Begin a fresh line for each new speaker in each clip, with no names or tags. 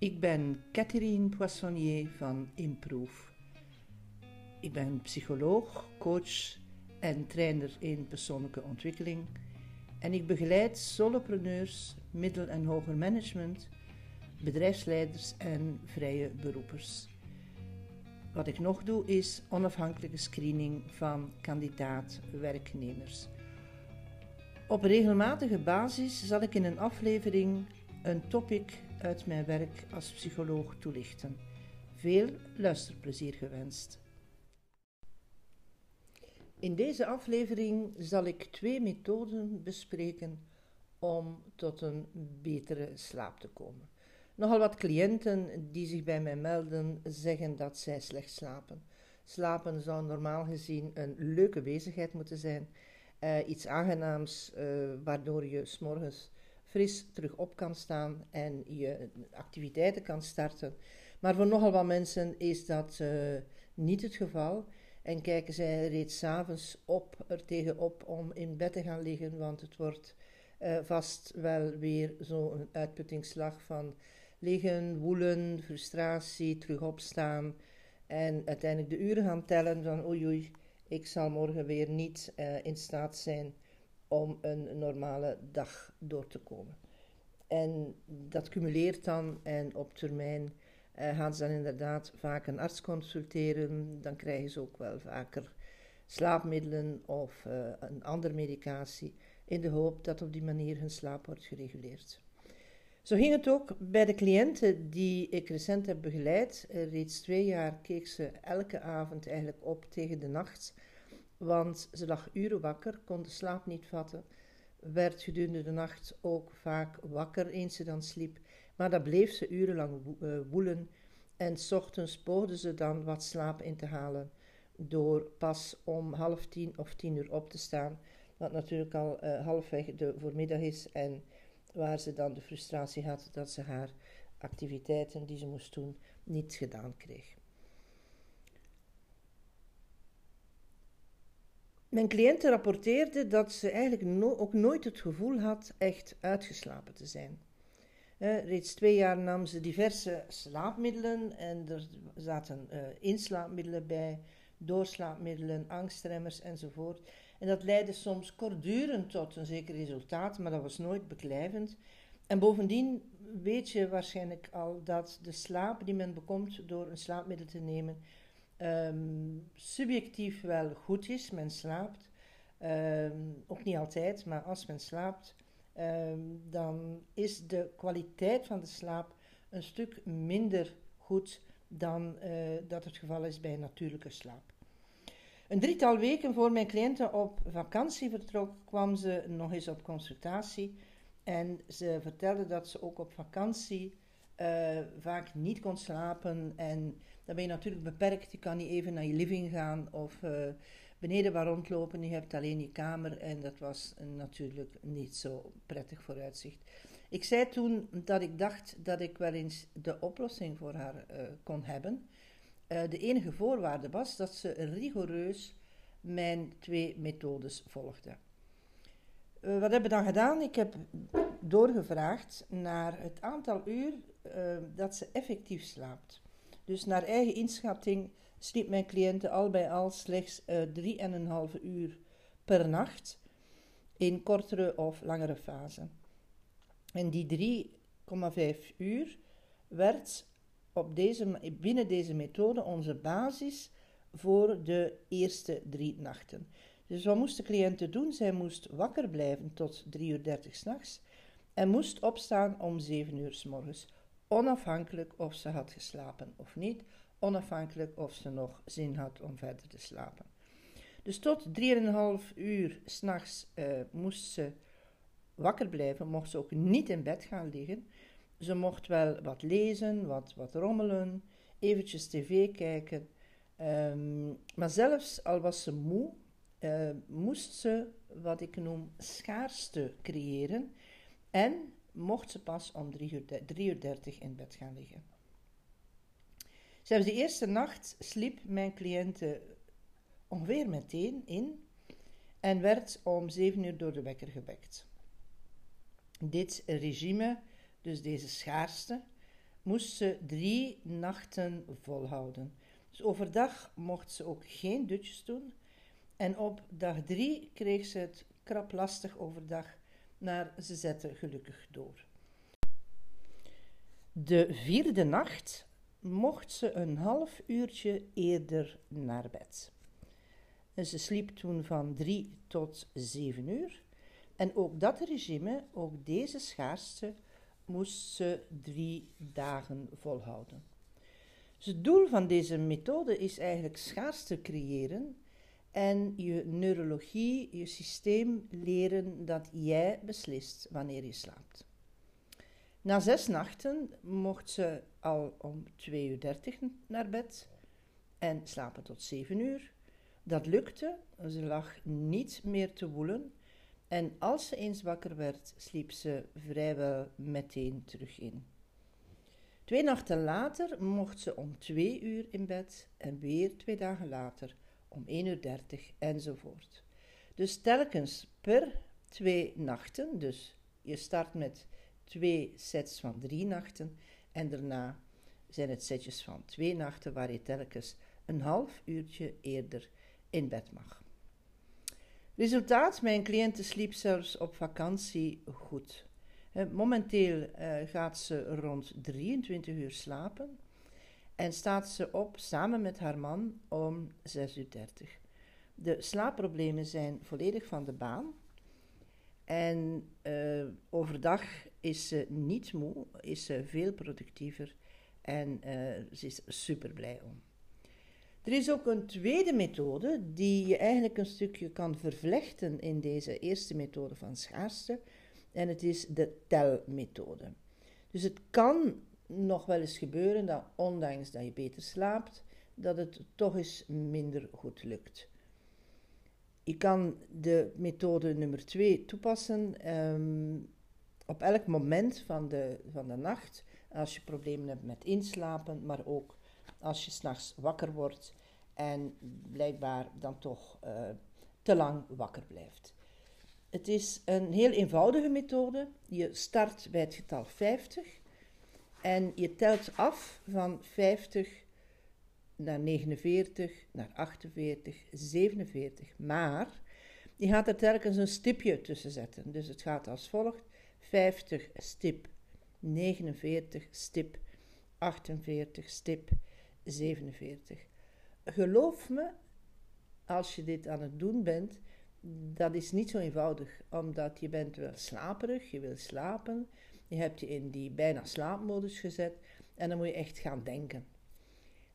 Ik ben Catherine Poissonnier van Improve. Ik ben psycholoog, coach en trainer in persoonlijke ontwikkeling. En ik begeleid solopreneurs, middel- en hoger management, bedrijfsleiders en vrije beroepers. Wat ik nog doe is onafhankelijke screening van kandidaat-werknemers. Op regelmatige basis zal ik in een aflevering een topic uit mijn werk als psycholoog toelichten. Veel luisterplezier gewenst. In deze aflevering zal ik twee methoden bespreken om tot een betere slaap te komen. Nogal wat cliënten die zich bij mij melden zeggen dat zij slecht slapen. Slapen zou normaal gezien een leuke bezigheid moeten zijn, uh, iets aangenaams uh, waardoor je s'morgens fris terug op kan staan en je activiteiten kan starten. Maar voor nogal wat mensen is dat uh, niet het geval. En kijken zij reeds s'avonds op, er tegenop om in bed te gaan liggen, want het wordt uh, vast wel weer zo'n uitputtingsslag van liggen, woelen, frustratie, terug opstaan en uiteindelijk de uren gaan tellen van oei ik zal morgen weer niet uh, in staat zijn om een normale dag door te komen. En dat cumuleert dan en op termijn uh, gaan ze dan inderdaad vaak een arts consulteren. Dan krijgen ze ook wel vaker slaapmiddelen of uh, een andere medicatie in de hoop dat op die manier hun slaap wordt gereguleerd. Zo ging het ook bij de cliënten die ik recent heb begeleid. reeds twee jaar keek ze elke avond eigenlijk op tegen de nacht want ze lag uren wakker, kon de slaap niet vatten, werd gedurende de nacht ook vaak wakker eens ze dan sliep, maar dat bleef ze urenlang eh, woelen en s ochtends poogde ze dan wat slaap in te halen door pas om half tien of tien uur op te staan, wat natuurlijk al uh, halfweg de voormiddag is en waar ze dan de frustratie had dat ze haar activiteiten die ze moest doen niet gedaan kreeg. Mijn cliënten rapporteerde dat ze eigenlijk ook nooit het gevoel had echt uitgeslapen te zijn. Uh, reeds twee jaar nam ze diverse slaapmiddelen en er zaten uh, inslaapmiddelen bij, doorslaapmiddelen, angstremmers enzovoort. En dat leidde soms kortdurend tot een zeker resultaat, maar dat was nooit beklijvend. En bovendien weet je waarschijnlijk al dat de slaap die men bekomt door een slaapmiddel te nemen um, subjectief wel goed is, men slaapt. Um, ook niet altijd, maar als men slaapt, um, dan is de kwaliteit van de slaap een stuk minder goed dan uh, dat het geval is bij natuurlijke slaap. Een drietal weken voor mijn cliënten op vakantie vertrok, kwam ze nog eens op consultatie. En ze vertelde dat ze ook op vakantie uh, vaak niet kon slapen. En dan ben je natuurlijk beperkt. Je kan niet even naar je living gaan of uh, beneden waar rondlopen. Je hebt alleen je kamer en dat was natuurlijk niet zo prettig vooruitzicht. Ik zei toen dat ik dacht dat ik wel eens de oplossing voor haar uh, kon hebben. de enige voorwaarde was dat ze rigoureus mijn twee methodes volgde. Wat hebben we dan gedaan? Ik heb doorgevraagd naar het aantal uur dat ze effectief slaapt. Dus naar eigen inschatting sliep mijn cliënten al bij al slechts uh, 3,5 uur per nacht in kortere of langere fasen. En die 3,5 uur werd op deze, binnen deze methode onze basis voor de eerste drie nachten. Dus wat moest de cliënte doen? Zij moest wakker blijven tot 3 uur 30 s'nachts en moest opstaan om 7 uur s morgens, onafhankelijk of ze had geslapen of niet, onafhankelijk of ze nog zin had om verder te slapen. Dus tot 3,5 uur s'nachts uh, moest ze wakker blijven, mocht ze ook niet in bed gaan liggen. Ze mocht wel wat lezen, wat, wat rommelen, eventjes tv kijken. Um, maar zelfs al was ze moe, uh, moest ze wat ik noem schaarste creëren en mocht ze pas om 3 uur, 3 uur 30 in bed gaan liggen. Zelfs de eerste nacht sliep mijn cliënte ongeveer meteen in en werd om 7 uur door de wekker gewekt. Dit regime, dus deze schaarste, moest ze drie nachten volhouden. Dus overdag mocht ze ook geen dutjes doen. En op dag drie kreeg ze het krap lastig overdag, maar ze zette gelukkig door. De vierde nacht mocht ze een half uurtje eerder naar bed. Ze sliep toen van drie tot zeven uur. En ook dat regime, ook deze schaarste, moest ze drie dagen volhouden. Het doel van deze methode is eigenlijk schaarste creëren en je neurologie, je systeem leren dat jij beslist wanneer je slaapt. Na zes nachten mocht ze al om 2.30 uur naar bed en slapen tot 7 uur. Dat lukte, ze lag niet meer te woelen en als ze eens wakker werd, sliep ze vrijwel meteen terug in. Twee nachten later mocht ze om 2 uur in bed en weer twee dagen later om 1 uur 30 enzovoort. Dus telkens per twee nachten, dus je start met twee sets van drie nachten en daarna zijn het setjes van twee nachten waar je telkens een half uurtje eerder in bed mag. Resultaat, mijn cliënte sliep zelfs op vakantie goed. Momenteel uh, gaat ze rond 23 uur slapen en staat ze op samen met haar man om 6.30 uur. De slaapproblemen zijn volledig van de baan. En uh, overdag is ze niet moe, is ze veel productiever en uh, ze is super blij om. Er is ook een tweede methode die je eigenlijk een stukje kan vervlechten in deze eerste methode van schaarste. En het is de telmethode. Dus het kan nog wel eens gebeuren dat ondanks dat je beter slaapt, dat het toch eens minder goed lukt. Je kan de methode nummer 2 toepassen um, op elk moment van de, van de nacht. Als je problemen hebt met inslapen, maar ook als je s'nachts wakker wordt en blijkbaar dan toch uh, te lang wakker blijft. Het is een heel eenvoudige methode. Je start bij het getal 50 en je telt af van 50 naar 49, naar 48, 47. Maar je gaat er telkens een stipje tussen zetten. Dus het gaat als volgt: 50 stip, 49 stip, 48 stip, 47. Geloof me, als je dit aan het doen bent, dat is niet zo eenvoudig, omdat je bent wel slaperig, je wil slapen, je hebt je in die bijna slaapmodus gezet en dan moet je echt gaan denken.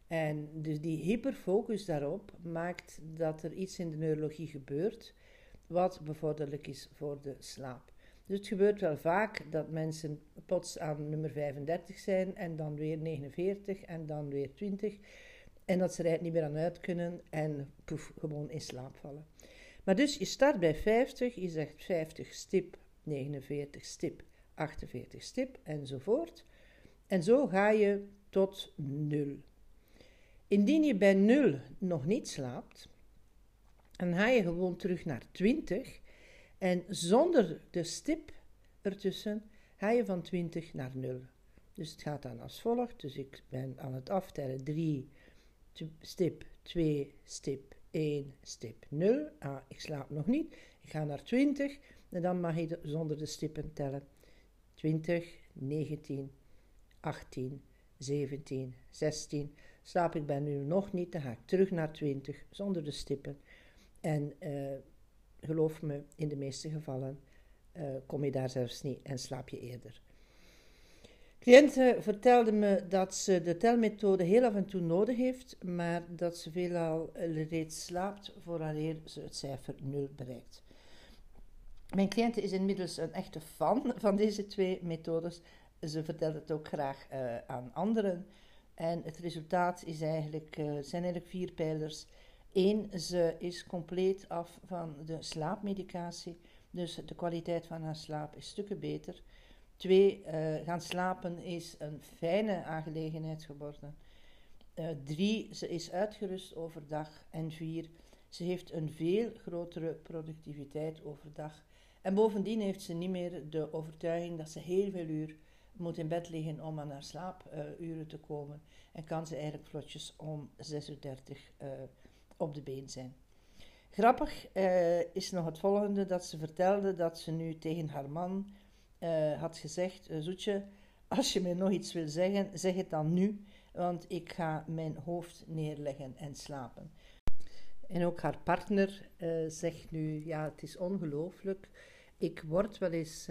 En dus die hyperfocus daarop maakt dat er iets in de neurologie gebeurt wat bevorderlijk is voor de slaap. Dus het gebeurt wel vaak dat mensen plots aan nummer 35 zijn en dan weer 49 en dan weer 20 en dat ze er niet meer aan uit kunnen en poef, gewoon in slaap vallen. Maar dus je start bij 50, je zegt 50 stip, 49 stip, 48 stip enzovoort. En zo ga je tot 0. Indien je bij 0 nog niet slaapt, dan ga je gewoon terug naar 20 en zonder de stip ertussen ga je van 20 naar 0. Dus het gaat dan als volgt. Dus ik ben aan het aftellen 3 stip, 2 stip, 1 stip, 0. Ah, ik slaap nog niet. Ik ga naar 20 en dan mag je zonder de stippen tellen. 20, 19, 18, 17, 16. Slaap ik bij nu nog niet, dan ga ik terug naar 20 zonder de stippen. En uh, geloof me, in de meeste gevallen uh, kom je daar zelfs niet en slaap je eerder. Cliënten vertelde me dat ze de telmethode heel af en toe nodig heeft, maar dat ze veelal reeds slaapt vooraleer ze het cijfer 0 bereikt. Mijn cliënte is inmiddels een echte fan van deze twee methodes. Ze vertelt het ook graag uh, aan anderen. En het resultaat is eigenlijk, uh, zijn eigenlijk vier pijlers. Eén, ze is compleet af van de slaapmedicatie. Dus de kwaliteit van haar slaap is stukken beter. Twee, uh, gaan slapen is een fijne aangelegenheid geworden. Uh, drie, ze is uitgerust overdag. En vier, ze heeft een veel grotere productiviteit overdag. En bovendien heeft ze niet meer de overtuiging dat ze heel veel uur moet in bed liggen om aan haar slaapuren te komen en kan ze eigenlijk vlotjes om 36 uh, op de been zijn. Grappig uh, is nog het volgende dat ze vertelde dat ze nu tegen haar man uh, had gezegd: Zoetje, als je me nog iets wil zeggen, zeg het dan nu, want ik ga mijn hoofd neerleggen en slapen. En ook haar partner zegt nu: Ja, het is ongelooflijk. Ik word wel eens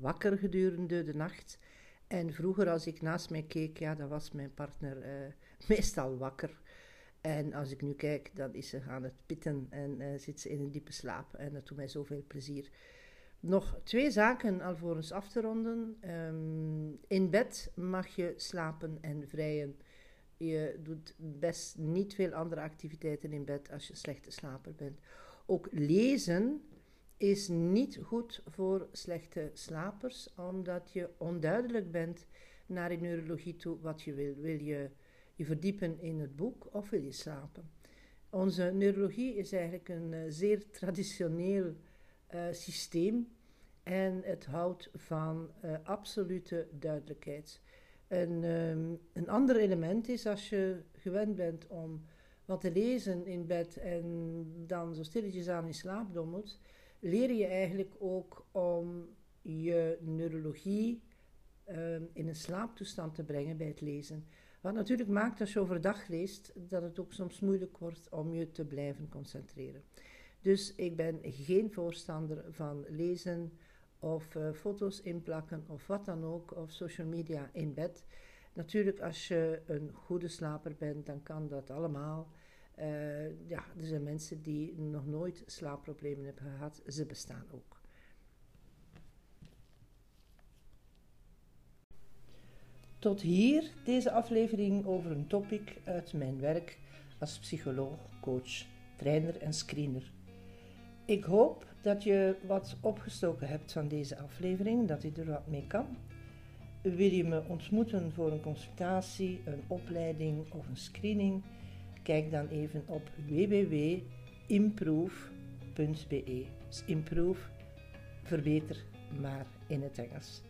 wakker gedurende de nacht. En vroeger, als ik naast mij keek, ja, dan was mijn partner meestal wakker. En als ik nu kijk, dan is ze aan het pitten en uh, zit ze in een diepe slaap. En dat doet mij zoveel plezier. Nog twee zaken alvorens af te ronden. Um, in bed mag je slapen en vrijen. Je doet best niet veel andere activiteiten in bed als je slechte slaper bent. Ook lezen is niet goed voor slechte slapers, omdat je onduidelijk bent naar de neurologie toe wat je wil. Wil je je verdiepen in het boek of wil je slapen? Onze neurologie is eigenlijk een uh, zeer traditioneel uh, systeem en het houdt van uh, absolute duidelijkheid. En, um, een ander element is als je gewend bent om wat te lezen in bed en dan zo stilletjes aan in slaap dommelt, leer je eigenlijk ook om je neurologie um, in een slaaptoestand te brengen bij het lezen. Wat natuurlijk maakt als je overdag leest, dat het ook soms moeilijk wordt om je te blijven concentreren. Dus ik ben geen voorstander van lezen of uh, foto's inplakken of wat dan ook, of social media in bed. Natuurlijk, als je een goede slaper bent, dan kan dat allemaal. Uh, ja, er zijn mensen die nog nooit slaapproblemen hebben gehad, ze bestaan ook. Tot hier deze aflevering over een topic uit mijn werk als psycholoog, coach, trainer en screener. Ik hoop dat je wat opgestoken hebt van deze aflevering, dat je er wat mee kan. Wil je me ontmoeten voor een consultatie, een opleiding of een screening? Kijk dan even op www.improve.be. Dus improve, verbeter, maar in het Engels.